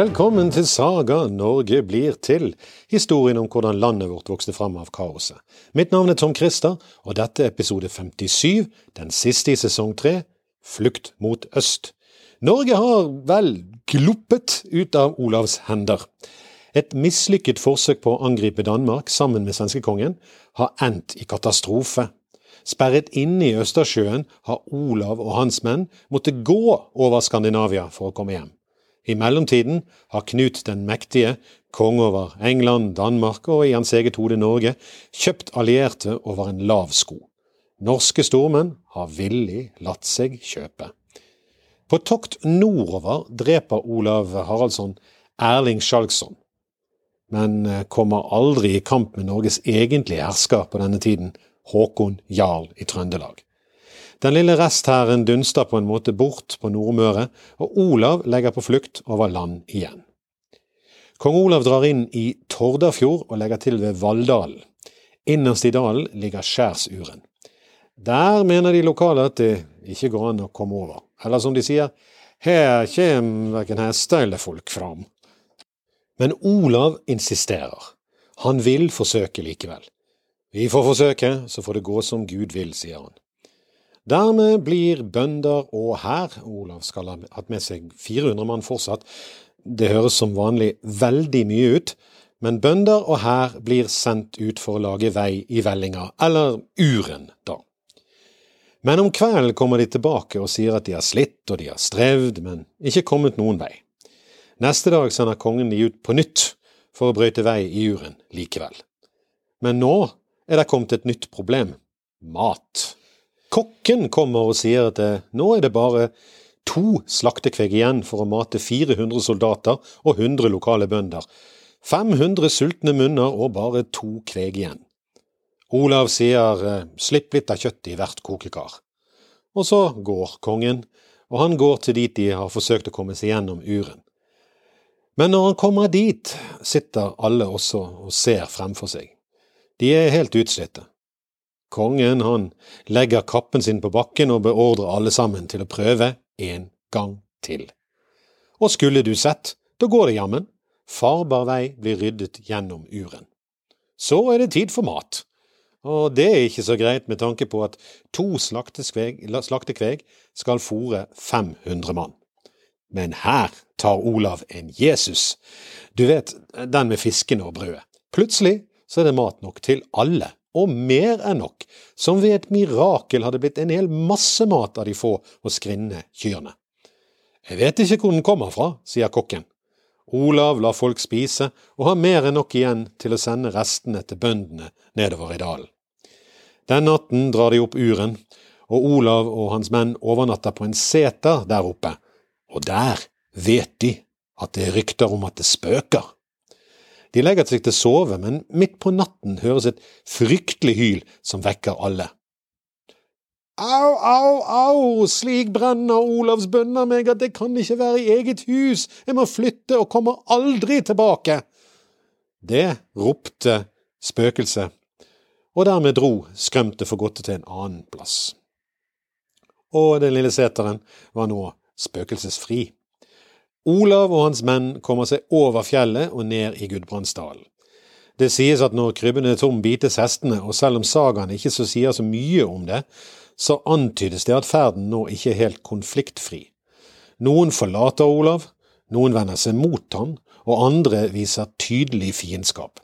Velkommen til Saga Norge blir til, historien om hvordan landet vårt vokste fram av kaoset. Mitt navn er Tom Christer, og dette er episode 57, den siste i sesong tre, Flukt mot øst. Norge har vel gluppet ut av Olavs hender. Et mislykket forsøk på å angripe Danmark sammen med svenskekongen har endt i katastrofe. Sperret inne i Østersjøen har Olav og hans menn måttet gå over Skandinavia for å komme hjem. I mellomtiden har Knut den mektige, konge over England, Danmark og i hans eget hode Norge, kjøpt allierte over en lav sko. Norske stormenn har villig latt seg kjøpe. På tokt nordover dreper Olav Haraldsson Erling Skjalgsson, men eh, kommer aldri i kamp med Norges egentlige hersker på denne tiden, Håkon Jarl i Trøndelag. Den lille resthæren dunster på en måte bort på Nordmøre, og Olav legger på flukt over land igjen. Kong Olav drar inn i Tordafjord og legger til ved Valldalen. Innerst i dalen ligger skjærsuren. Der mener de lokale at det ikke går an å komme over, eller som de sier, her kjem verken hester eller folk fram. Men Olav insisterer. Han vil forsøke likevel. Vi får forsøke, så får det gå som Gud vil, sier han. Dermed blir bønder og hær Olav skal ha hatt med seg 400 mann fortsatt. Det høres som vanlig veldig mye ut, men bønder og hær blir sendt ut for å lage vei i vellinga, eller uren, da. Men om kvelden kommer de tilbake og sier at de har slitt og de har strevd, men ikke kommet noen vei. Neste dag sender kongen de ut på nytt for å brøyte vei i uren likevel. Men nå er det kommet et nytt problem – mat. Kokken kommer og sier at det, nå er det bare to slaktekveg igjen for å mate 400 soldater og 100 lokale bønder. 500 sultne munner og bare to kveg igjen. Olav sier eh, slipp litt av kjøttet i hvert kokekar. Og så går kongen, og han går til dit de har forsøkt å komme seg gjennom uren. Men når han kommer dit, sitter alle også og ser fremfor seg. De er helt utslitte. Kongen han legger kappen sin på bakken og beordrer alle sammen til å prøve en gang til. Og skulle du sett, da går det jammen. Farbar vei blir ryddet gjennom uren. Så er det tid for mat. Og det er ikke så greit med tanke på at to slaktekveg skal fòre 500 mann. Men her tar Olav en Jesus. Du vet, den med fiskene og brødet. Plutselig så er det mat nok til alle og mer enn nok, som ved et mirakel hadde blitt en hel masse mat av de få og skrinne kyrne. Jeg vet ikke hvor den kommer fra, sier kokken. Olav lar folk spise, og har mer enn nok igjen til å sende restene til bøndene nedover i dalen. Den natten drar de opp uren, og Olav og hans menn overnatter på en seter der oppe, og der vet de at det er rykter om at det spøker. De legger seg til sove, men midt på natten høres et fryktelig hyl som vekker alle. Au, au, au, slik brenner Olavs bønner meg at det kan ikke være i eget hus, jeg må flytte og kommer aldri tilbake. Det ropte spøkelset, og dermed dro skremte for godt til en annen plass. Og den lille seteren var nå spøkelsesfri. Olav og hans menn kommer seg over fjellet og ned i Gudbrandsdalen. Det sies at når krybben er tom, bites hestene, og selv om sagaen ikke så sier så mye om det, så antydes det at ferden nå ikke er helt konfliktfri. Noen forlater Olav, noen vender seg mot han, og andre viser tydelig fiendskap.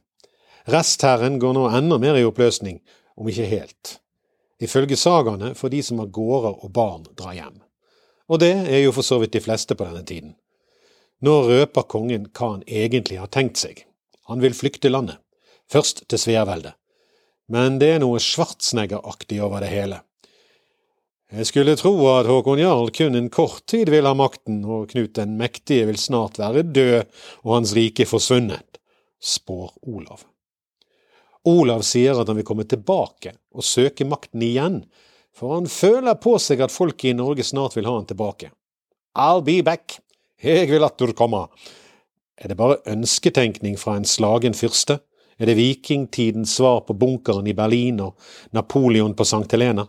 Restherren går nå enda mer i oppløsning, om ikke helt. Ifølge sagaene får de som har gårder og barn, dra hjem. Og det er jo for så vidt de fleste på denne tiden. Nå røper kongen hva han egentlig har tenkt seg. Han vil flykte landet, først til Sveaveldet. Men det er noe Schwarzenegger-aktig over det hele. Jeg skulle tro at Håkon Jarl kun en kort tid vil ha makten, og Knut den mektige vil snart være død og hans rike forsvunnet, spår Olav. Olav sier at han vil komme tilbake og søke makten igjen, for han føler på seg at folket i Norge snart vil ha han tilbake. I'll be back, jeg vil at du kommer. Er det bare ønsketenkning fra en slagen fyrste? Er det vikingtidens svar på bunkeren i Berlin og Napoleon på St. Helena?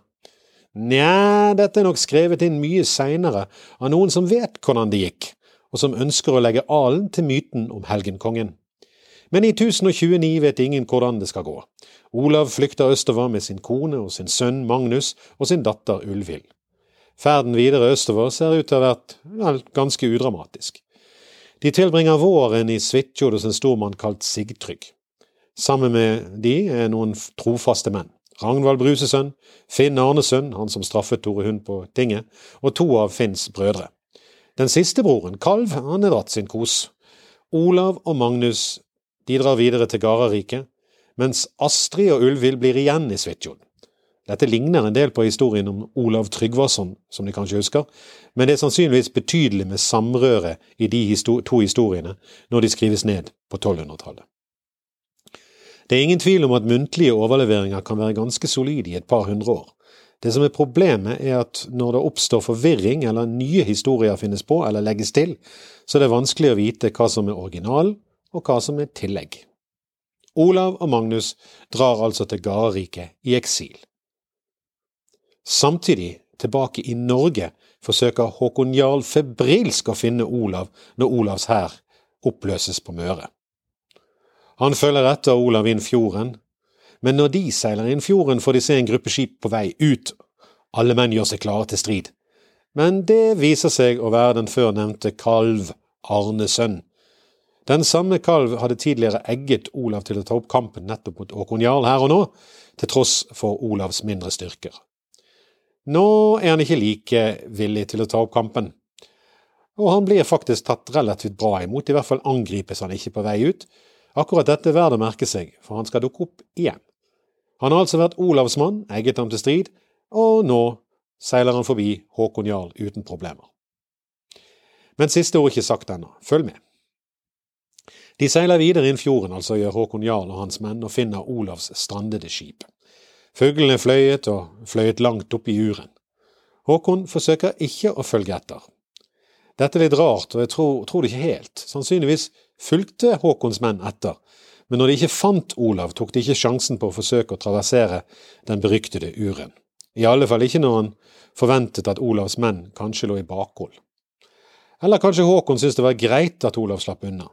Nja, dette er nok skrevet inn mye seinere av noen som vet hvordan det gikk, og som ønsker å legge alen til myten om helgenkongen. Men i 1029 vet ingen hvordan det skal gå. Olav flykter østover med sin kone og sin sønn Magnus og sin datter Ulvild. Ferden videre østover ser ut til å ha vært ganske udramatisk. De tilbringer våren i Svitjod hos en stormann kalt Sigtrygg. Sammen med de er noen trofaste menn. Ragnvald Brusesønn, Finn Arnesønn, han som straffet Tore Hund på tinget, og to av Finns brødre. Den siste broren, Kalv, han er dratt sin kos. Olav og Magnus de drar videre til Garariket, mens Astrid og Ulvhild blir igjen i Svitjod. Dette ligner en del på historien om Olav Tryggvason, som de kanskje husker, men det er sannsynligvis betydelig med samrøre i de to historiene når de skrives ned på 1200-tallet. Det er ingen tvil om at muntlige overleveringer kan være ganske solide i et par hundre år. Det som er problemet, er at når det oppstår forvirring eller nye historier finnes på eller legges til, så er det vanskelig å vite hva som er originalen og hva som er tillegg. Olav og Magnus drar altså til Gareriket i eksil. Samtidig, tilbake i Norge, forsøker Håkon Jarl febrilsk å finne Olav når Olavs hær oppløses på Møre. Han følger etter Olav inn fjorden, men når de seiler inn fjorden, får de se en gruppe skip på vei ut. Alle menn gjør seg klare til strid. Men det viser seg å være den før nevnte kalv Arnesønn, den samme kalv hadde tidligere egget Olav til å ta opp kampen nettopp mot Håkon Jarl her og nå, til tross for Olavs mindre styrker. Nå er han ikke like villig til å ta opp kampen, og han blir faktisk tatt relativt bra imot, i hvert fall angripes han ikke på vei ut. Akkurat dette er verdt å merke seg, for han skal dukke opp igjen. Han har altså vært Olavs mann, egget ham til strid, og nå seiler han forbi Håkon Jarl uten problemer. Men siste ord ikke sagt ennå, følg med. De seiler videre inn fjorden, altså gjør Håkon Jarl og hans menn, og finner Olavs strandede skip. Fuglene fløyet og fløyet langt opp i uren. Håkon forsøker ikke å følge etter. Dette er litt rart, og jeg tror, tror det ikke helt. Sannsynligvis fulgte Håkons menn etter, men når de ikke fant Olav, tok de ikke sjansen på å forsøke å traversere den beryktede uren. I alle fall ikke når han forventet at Olavs menn kanskje lå i bakhold. Eller kanskje Håkon syntes det var greit at Olav slapp unna.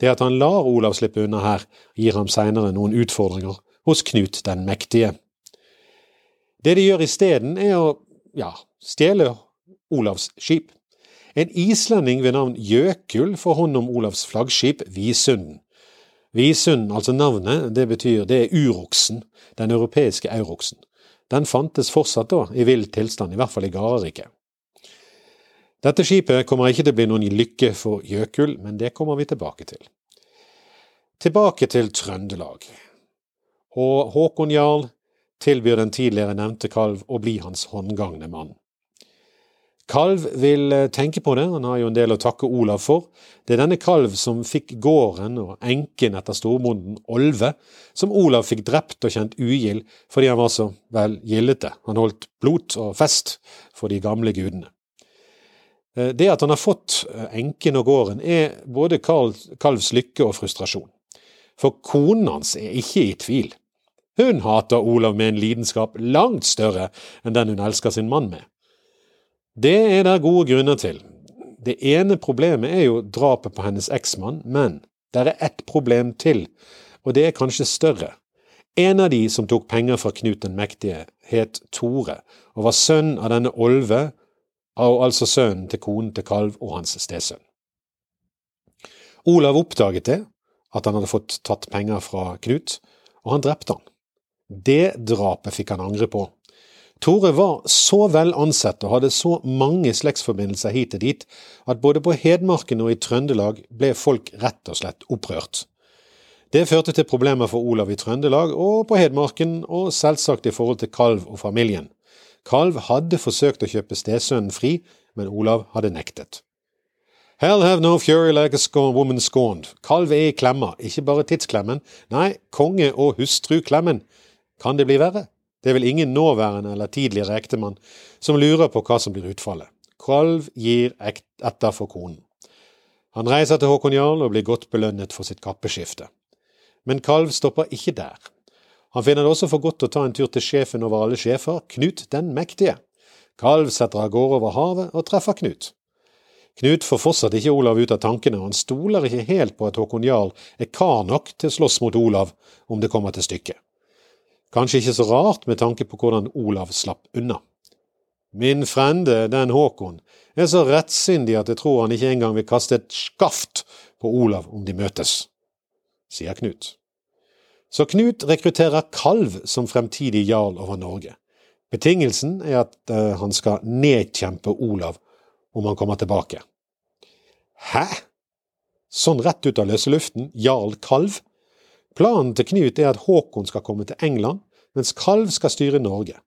Det at han lar Olav slippe unna her, gir ham seinere noen utfordringer hos Knut den mektige. Det de gjør isteden, er å ja, stjele Olavs skip. En islending ved navn Jøkul får hånd om Olavs flaggskip Visunden. Visunden, altså navnet, det betyr det er uroksen, den europeiske euroksen. Den fantes fortsatt da, i vill tilstand, i hvert fall i Gareriket. Dette skipet kommer ikke til å bli noen lykke for Jøkul, men det kommer vi tilbake til. Tilbake til Trøndelag. Og Håkon Jarl tilbyr den tidligere nevnte kalv å bli hans håndgangne mann. Kalv vil eh, tenke på det, han har jo en del å takke Olav for. Det er denne kalv som fikk gården og enken etter storbonden Olve, som Olav fikk drept og kjent ugild fordi han var så vel gildete. Han holdt blot og fest for de gamle gudene. Eh, det at han har fått eh, enken og gården, er både Kalvs lykke og frustrasjon. For konen hans er ikke i tvil. Hun hater Olav med en lidenskap langt større enn den hun elsker sin mann med. Det er der gode grunner til. Det ene problemet er jo drapet på hennes eksmann, men det er ett problem til, og det er kanskje større. En av de som tok penger fra Knut den mektige, het Tore, og var sønn av denne Olve altså sønnen til konen til Kalv og hans stesønn. Olav oppdaget det, at han hadde fått tatt penger fra Knut, og han drepte han. Det drapet fikk han angre på. Tore var så vel ansett og hadde så mange slektsforbindelser hit og dit at både på Hedmarken og i Trøndelag ble folk rett og slett opprørt. Det førte til problemer for Olav i Trøndelag og på Hedmarken, og selvsagt i forhold til Kalv og familien. Kalv hadde forsøkt å kjøpe stesønnen fri, men Olav hadde nektet. Hell have no fury like a scorn, woman scorned. Kalv er i klemma, ikke bare tidsklemmen, nei, konge- og hustruklemmen. Kan det bli verre? Det er vel ingen nåværende eller tidligere ektemann som lurer på hva som blir utfallet. Kralv gir etter for konen. Han reiser til Håkon Jarl og blir godt belønnet for sitt kappeskifte. Men Kalv stopper ikke der. Han finner det også for godt å ta en tur til sjefen over alle sjefer, Knut den mektige. Kalv setter av gårde over havet og treffer Knut. Knut får fortsatt ikke Olav ut av tankene, og han stoler ikke helt på at Håkon Jarl er kar nok til å slåss mot Olav om det kommer til stykket. Kanskje ikke så rart med tanke på hvordan Olav slapp unna. Min frende, den Håkon, er så rettsindig at jeg tror han ikke engang vil kaste et skaft på Olav om de møtes, sier Knut. Så Knut rekrutterer Kalv som fremtidig jarl over Norge. Betingelsen er at uh, han skal nedkjempe Olav om han kommer tilbake. Hæ? Sånn rett ut av løse luften, jarl Kalv? Planen til Knut er at Håkon skal komme til England, mens Kalv skal styre Norge.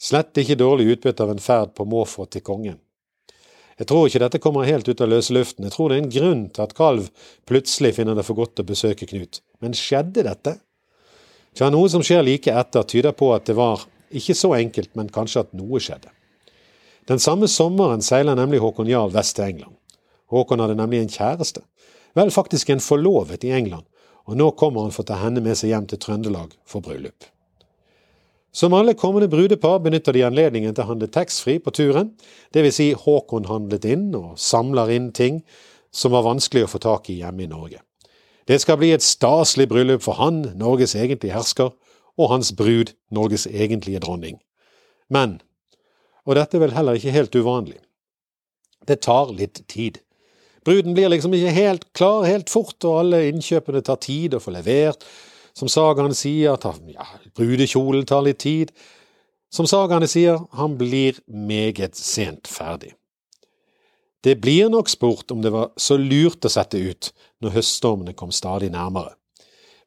Slett ikke dårlig utbytte av en ferd på måfå til kongen. Jeg tror ikke dette kommer helt ut av løse luften, jeg tror det er en grunn til at Kalv plutselig finner det for godt å besøke Knut. Men skjedde dette? Tja, noe som skjer like etter, tyder på at det var ikke så enkelt, men kanskje at noe skjedde. Den samme sommeren seiler nemlig Håkon Jarl vest til England. Håkon hadde nemlig en kjæreste, vel faktisk en forlovet i England, og nå kommer han for å ta henne med seg hjem til Trøndelag for bryllup. Som alle kommende brudepar benytter de anledningen til å handle taxfree på turen, dvs. Si Håkon handlet inn og samler inn ting som var vanskelig å få tak i hjemme i Norge. Det skal bli et staselig bryllup for han, Norges egentlige hersker, og hans brud, Norges egentlige dronning. Men, og dette er vel heller ikke helt uvanlig, det tar litt tid. Bruden blir liksom ikke helt klar helt fort, og alle innkjøpene tar tid å få levert. Som sagaene sier, tar, ja, brudekjolen tar litt tid. Som sagaene sier, han blir meget sent ferdig. Det blir nok spurt om det var så lurt å sette ut når høststormene kom stadig nærmere.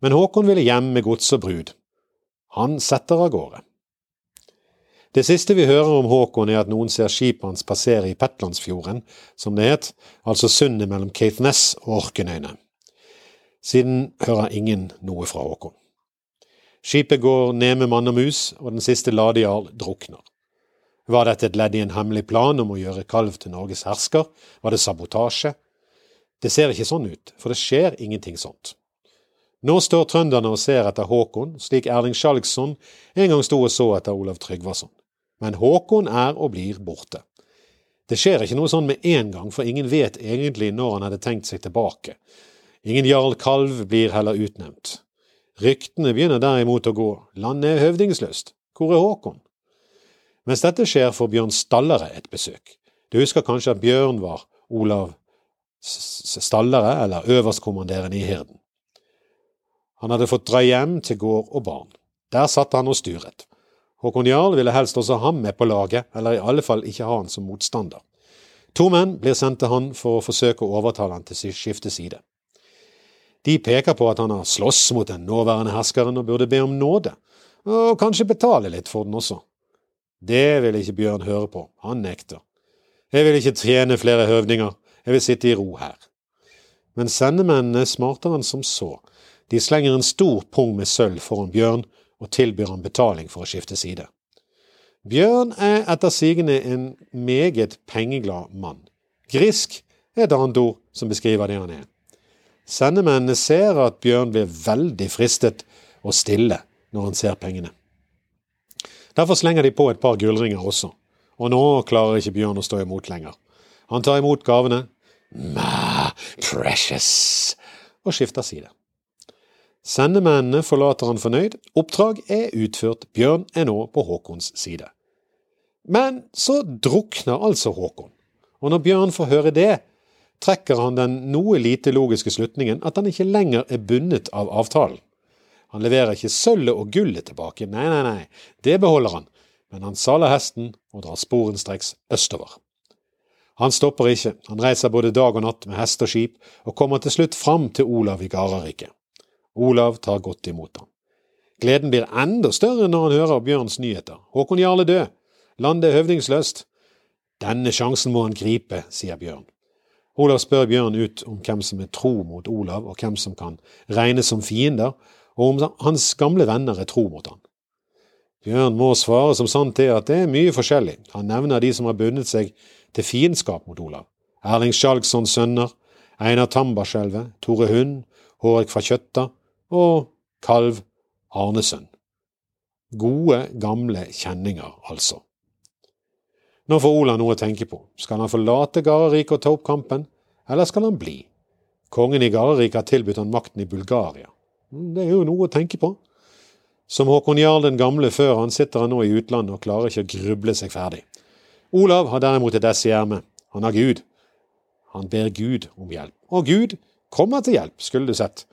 Men Håkon ville hjem med gods og brud. Han setter av gårde. Det siste vi hører om Håkon er at noen ser skipet hans passere i Petlandsfjorden, som det het, altså sundet mellom Caithness og Orkenøyne. Siden hører ingen noe fra Håkon. Skipet går ned med mann og mus, og den siste ladejarl drukner. Var dette et ledd i en hemmelig plan om å gjøre Kalv til Norges hersker? Var det sabotasje? Det ser ikke sånn ut, for det skjer ingenting sånt. Nå står trønderne og ser etter Håkon, slik Erling Skjalgsson en gang sto og så etter Olav Tryggvason men Håkon er og blir borte. Det skjer ikke noe sånn med en gang, for ingen vet egentlig når han hadde tenkt seg tilbake. Ingen jarl kalv blir heller utnevnt. Ryktene begynner derimot å gå, landet er høvdingsløst, hvor er Håkon? Mens dette skjer, får Bjørn Stallere et besøk. Du husker kanskje at Bjørn var Olav Stallere, eller øverstkommanderende i hirden. Han hadde fått dra hjem til gård og barn. Der satt han og styret. Håkon Jarl ville helst også ha ham med på laget, eller i alle fall ikke ha han som motstander. To menn blir sendt til han for å forsøke å overtale han til å skifte side. De peker på at han har slåss mot den nåværende herskeren og burde be om nåde, og kanskje betale litt for den også. Det vil ikke Bjørn høre på, han nekter. Jeg vil ikke tjene flere høvdinger, jeg vil sitte i ro her. Men sendemennene er smartere enn som så. De slenger en stor pung med sølv foran Bjørn og tilbyr han betaling for å skifte side. Bjørn er etter sigende en meget pengeglad mann. Grisk er et annet ord som beskriver det han er. Sendemennene ser at Bjørn blir veldig fristet og stille når han ser pengene. Derfor slenger de på et par gullringer også, og nå klarer ikke Bjørn å stå imot lenger. Han tar imot gavene, ma precious, og skifter side. Sendemennene forlater han fornøyd, oppdrag er utført, Bjørn er nå på Håkons side. Men så drukner altså Håkon, og når Bjørn får høre det, trekker han den noe lite logiske slutningen at han ikke lenger er bundet av avtalen. Han leverer ikke sølvet og gullet tilbake, nei, nei, nei, det beholder han, men han saler hesten og drar sporenstreks østover. Han stopper ikke, han reiser både dag og natt med hest og skip, og kommer til slutt fram til Olav i Gardarike. Olav tar godt imot ham. Gleden blir enda større når han hører Bjørns nyheter. Håkon Jarle død. Landet er høvdingsløst. Denne sjansen må han gripe, sier Bjørn. Olav spør Bjørn ut om hvem som er tro mot Olav, og hvem som kan regnes som fiender, og om hans gamle venner er tro mot han. Bjørn må svare som sant er at det er mye forskjellig. Han nevner de som har bundet seg til fiendskap mot Olav. Erling Skjalgssons sønner, Einar Tambarskjelvet, Tore Hund, Hårek fra Kjøtta og kalv Arnesønn. Gode, gamle kjenninger, altså. Nå får Olav noe å tenke på. Skal han forlate Gardarike og ta opp kampen, eller skal han bli? Kongen i Gardarike har tilbudt han makten i Bulgaria. Det er jo noe å tenke på. Som Håkon Jarl den gamle før han sitter han nå i utlandet og klarer ikke å gruble seg ferdig. Olav har derimot et ess i ermet. Han har Gud. Han ber Gud om hjelp. Og Gud kommer til hjelp, skulle du sett.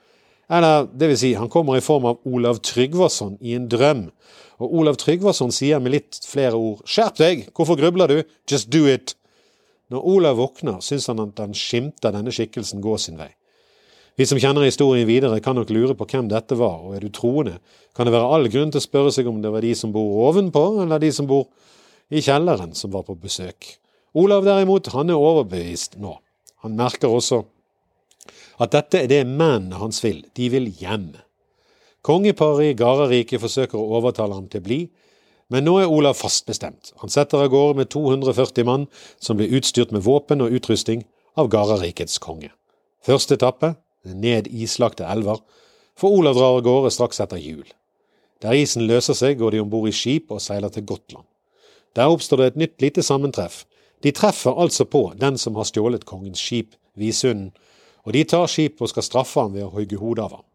Eller det vil si, han kommer i form av Olav Tryggvason i en drøm. Og Olav Tryggvason sier med litt flere ord Skjerp deg, hvorfor grubler du? Just do it! Når Olav våkner, syns han at han skimter denne skikkelsen gå sin vei. Vi som kjenner historien videre, kan nok lure på hvem dette var, og er du troende, kan det være all grunn til å spørre seg om det var de som bor ovenpå, eller de som bor i kjelleren, som var på besøk. Olav derimot, han er overbevist nå. Han merker også at dette er det mennene hans vil, de vil hjem. Kongeparet i Gardarike forsøker å overtale ham til å bli, men nå er Olav fast bestemt. Han setter av gårde med 240 mann, som blir utstyrt med våpen og utrustning av Gardarikets konge. Første etappe, ned islagte elver, for Olav drar av gårde straks etter jul. Der isen løser seg, går de om bord i skip og seiler til Gotland. Der oppstår det et nytt lite sammentreff. De treffer altså på den som har stjålet kongens skip, Visunden, og de tar skipet og skal straffe ham ved å hogge hodet av ham.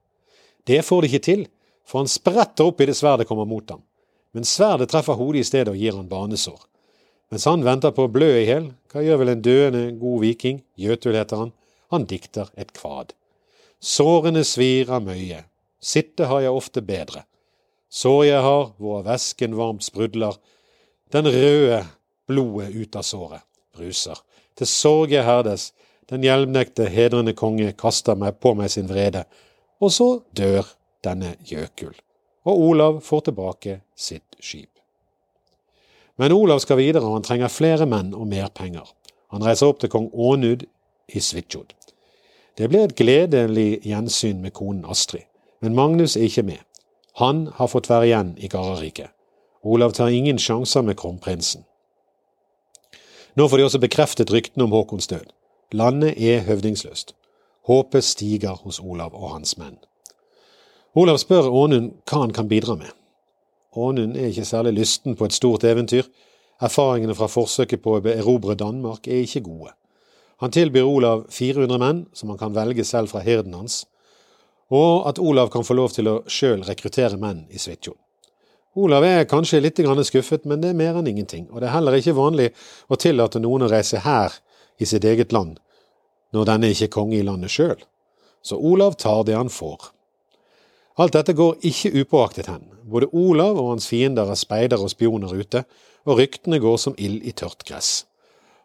Det får de ikke til, for han spretter opp i det sverdet kommer mot ham. Men sverdet treffer hodet i stedet og gir han banesår. Mens han venter på å blø i hjel, hva gjør vel en døende god viking, Jøtul heter han, han dikter et kvad. Sårene svir av møye, sitte har jeg ofte bedre. Sår jeg har, hvor væsken varmt sprudler, den røde blodet ut av såret bruser. Til sorg jeg herdes, den hjelmnekte, hedrende konge kaster meg på meg sin vrede, og så dør denne Jøkul, og Olav får tilbake sitt skip. Men Olav skal videre, og han trenger flere menn og mer penger. Han reiser opp til kong Ånud i Svitsjod. Det blir et gledelig gjensyn med konen Astrid, men Magnus er ikke med. Han har fått være igjen i Gardarike. Olav tar ingen sjanser med kronprinsen. Nå får de også bekreftet ryktene om Håkons død. Landet er høvdingsløst. Håpet stiger hos Olav og hans menn. Olav spør Ånund hva han kan bidra med. Ånund er ikke særlig lysten på et stort eventyr. Erfaringene fra forsøket på å erobre Danmark er ikke gode. Han tilbyr Olav 400 menn, som han kan velge selv fra hirden hans, og at Olav kan få lov til å sjøl rekruttere menn i Svitjod. Olav er kanskje litt skuffet, men det er mer enn ingenting, og det er heller ikke vanlig å tillate noen å reise her i sitt eget land, når denne ikke er konge i landet sjøl. Så Olav tar det han får. Alt dette går ikke upåaktet hen. Både Olav og hans fiender er speidere og spioner ute, og ryktene går som ild i tørt gress.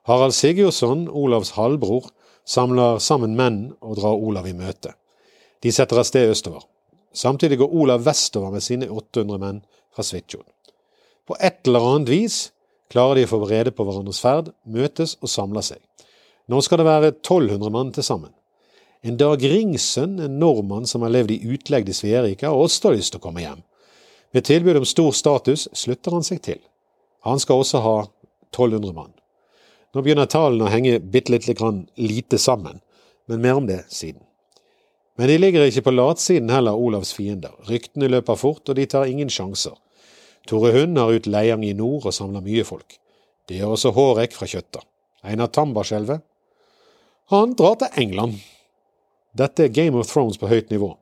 Harald Sigurdsson, Olavs halvbror, samler sammen menn og drar Olav i møte. De setter av sted østover. Samtidig går Olav vestover med sine 800 menn fra Svitsjon. På et eller annet vis klarer de å få rede på hverandres ferd, møtes og samler seg. Nå skal det være 1200 mann til sammen. En Dag Ringsen, en nordmann som har levd i utlegg i Sverige, har også lyst til å komme hjem. Ved tilbud om stor status slutter han seg til. Han skal også ha 1200 mann. Nå begynner tallene å henge bitte lite grann lite sammen, men mer om det siden. Men de ligger ikke på latsiden heller, Olavs fiender. Ryktene løper fort, og de tar ingen sjanser. Tore Hund har ut Leiang i nord og samler mye folk. Det gjør også Hårek fra Kjøtta. Einar Tambarskjelvet han drar til England. Dette er Game of Thrones på høyt nivå.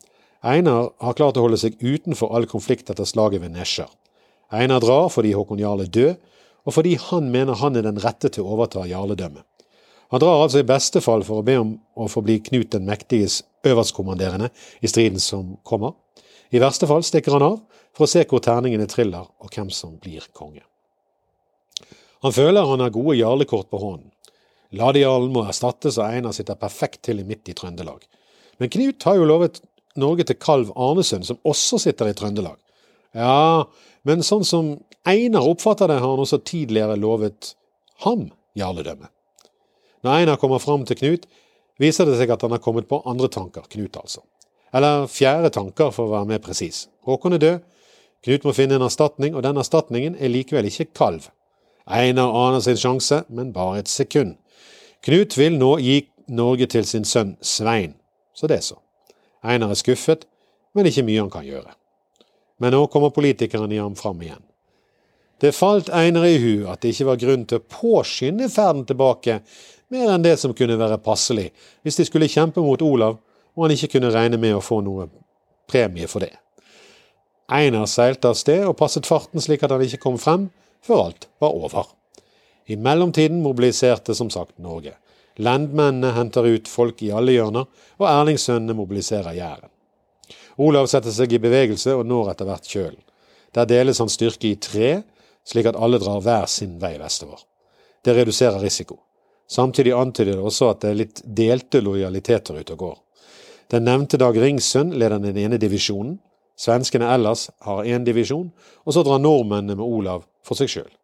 Einar har klart å holde seg utenfor all konflikt etter slaget ved Nesjar. Einar drar fordi Håkon Jarle er død, og fordi han mener han er den rette til å overta jarledømmet. Han drar altså i beste fall for å be om å få bli Knut den mektiges øverstkommanderende i striden som kommer. I verste fall stikker han av for å se hvor terningene triller og hvem som blir konge. Han føler han har gode jarlekort på hånden. Ladejarlen må erstattes, og Einar sitter perfekt til i midt i Trøndelag. Men Knut har jo lovet Norge til kalv Arnesund, som også sitter i Trøndelag. Ja, men sånn som Einar oppfatter det, har han også tidligere lovet ham jarledømme. Når Einar kommer fram til Knut, viser det seg at han har kommet på andre tanker, Knut altså. Eller fjerde tanker, for å være mer presis. Håkon er død, Knut må finne en erstatning, og den erstatningen er likevel ikke kalv. Einar aner sin sjanse, men bare et sekund. Knut vil nå gi Norge til sin sønn Svein, så det er så. Einar er skuffet, men ikke mye han kan gjøre. Men nå kommer politikeren i ham fram igjen. Det falt Einar i hu at det ikke var grunn til å påskynde ferden tilbake mer enn det som kunne være passelig hvis de skulle kjempe mot Olav og han ikke kunne regne med å få noe premie for det. Einar seilte av sted og passet farten slik at han ikke kom frem før alt var over. I mellomtiden mobiliserte som sagt Norge. Lendmennene henter ut folk i alle hjørner, og Erlingssønnene mobiliserer Jæren. Olav setter seg i bevegelse og når etter hvert kjølen. Der deles hans styrke i tre, slik at alle drar hver sin vei vestover. Det reduserer risiko. Samtidig antyder det også at det er litt delte lojaliteter ute og går. Den nevnte Dag Ringsønn leder den ene divisjonen, svenskene ellers har én divisjon, og så drar nordmennene med Olav for seg sjøl.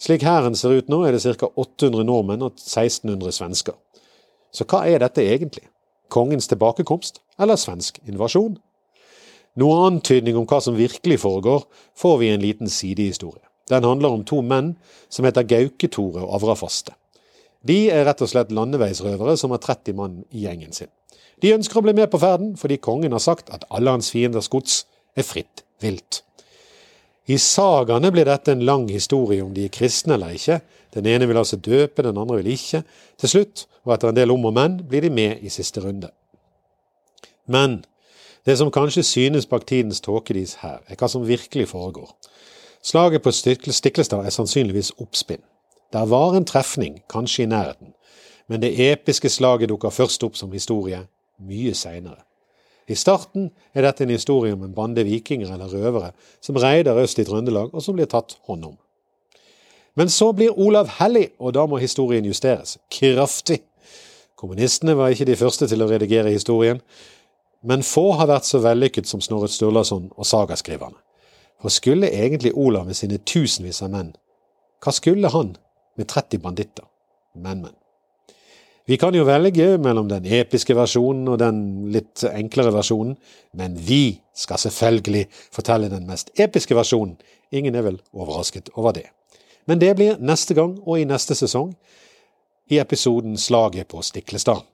Slik hæren ser ut nå, er det ca. 800 nordmenn og 1600 svensker. Så hva er dette egentlig? Kongens tilbakekomst eller svensk invasjon? Noe antydning om hva som virkelig foregår, får vi i en liten sidehistorie. Den handler om to menn som heter Gauke-Tore og Avrafaste. De er rett og slett landeveisrøvere som har 30 mann i gjengen sin. De ønsker å bli med på ferden fordi kongen har sagt at alle hans fienders gods er fritt vilt. I sagaene blir dette en lang historie om de er kristne eller ikke. Den ene vil altså døpe, den andre vil ikke. Til slutt, og etter en del om og men, blir de med i siste runde. Men det som kanskje synes bak tidens tåkedis her, er hva som virkelig foregår. Slaget på Stiklestad er sannsynligvis oppspinn. Der var en trefning, kanskje i nærheten, men det episke slaget dukker først opp som historie mye seinere. I starten er dette en historie om en bande vikinger eller røvere som reider øst i Trøndelag, og som blir tatt hånd om. Men så blir Olav hellig, og da må historien justeres. Kraftig. Kommunistene var ikke de første til å redigere historien, men få har vært så vellykket som Snorre Sturlason og sagaskriverne. For skulle egentlig Olav med sine tusenvis av menn, hva skulle han med 30 banditter? Men, men. Vi kan jo velge mellom den episke versjonen og den litt enklere versjonen, men vi skal selvfølgelig fortelle den mest episke versjonen. Ingen er vel overrasket over det. Men det blir neste gang og i neste sesong, i episoden Slaget på Stiklestad.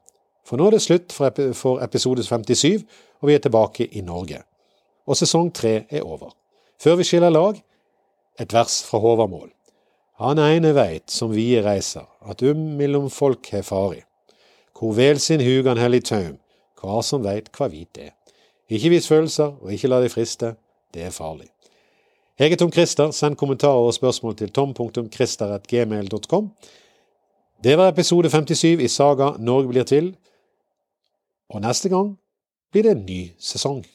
For nå er det slutt for episode 57, og vi er tilbake i Norge. Og sesong tre er over. Før vi skiller lag, et vers fra Håvamål. Han ene veit som vie reiser, at um mellom folk har fari. Hvor vel sin hugan i taum, kvar som veit hva hvit er. Ikke vis følelser, og ikke la deg friste, det er farlig. Jeg er Tom Christer, send kommentarer og spørsmål til tom.christer.gmail.com. Det var episode 57 i Saga Norge blir til, og neste gang blir det en ny sesong.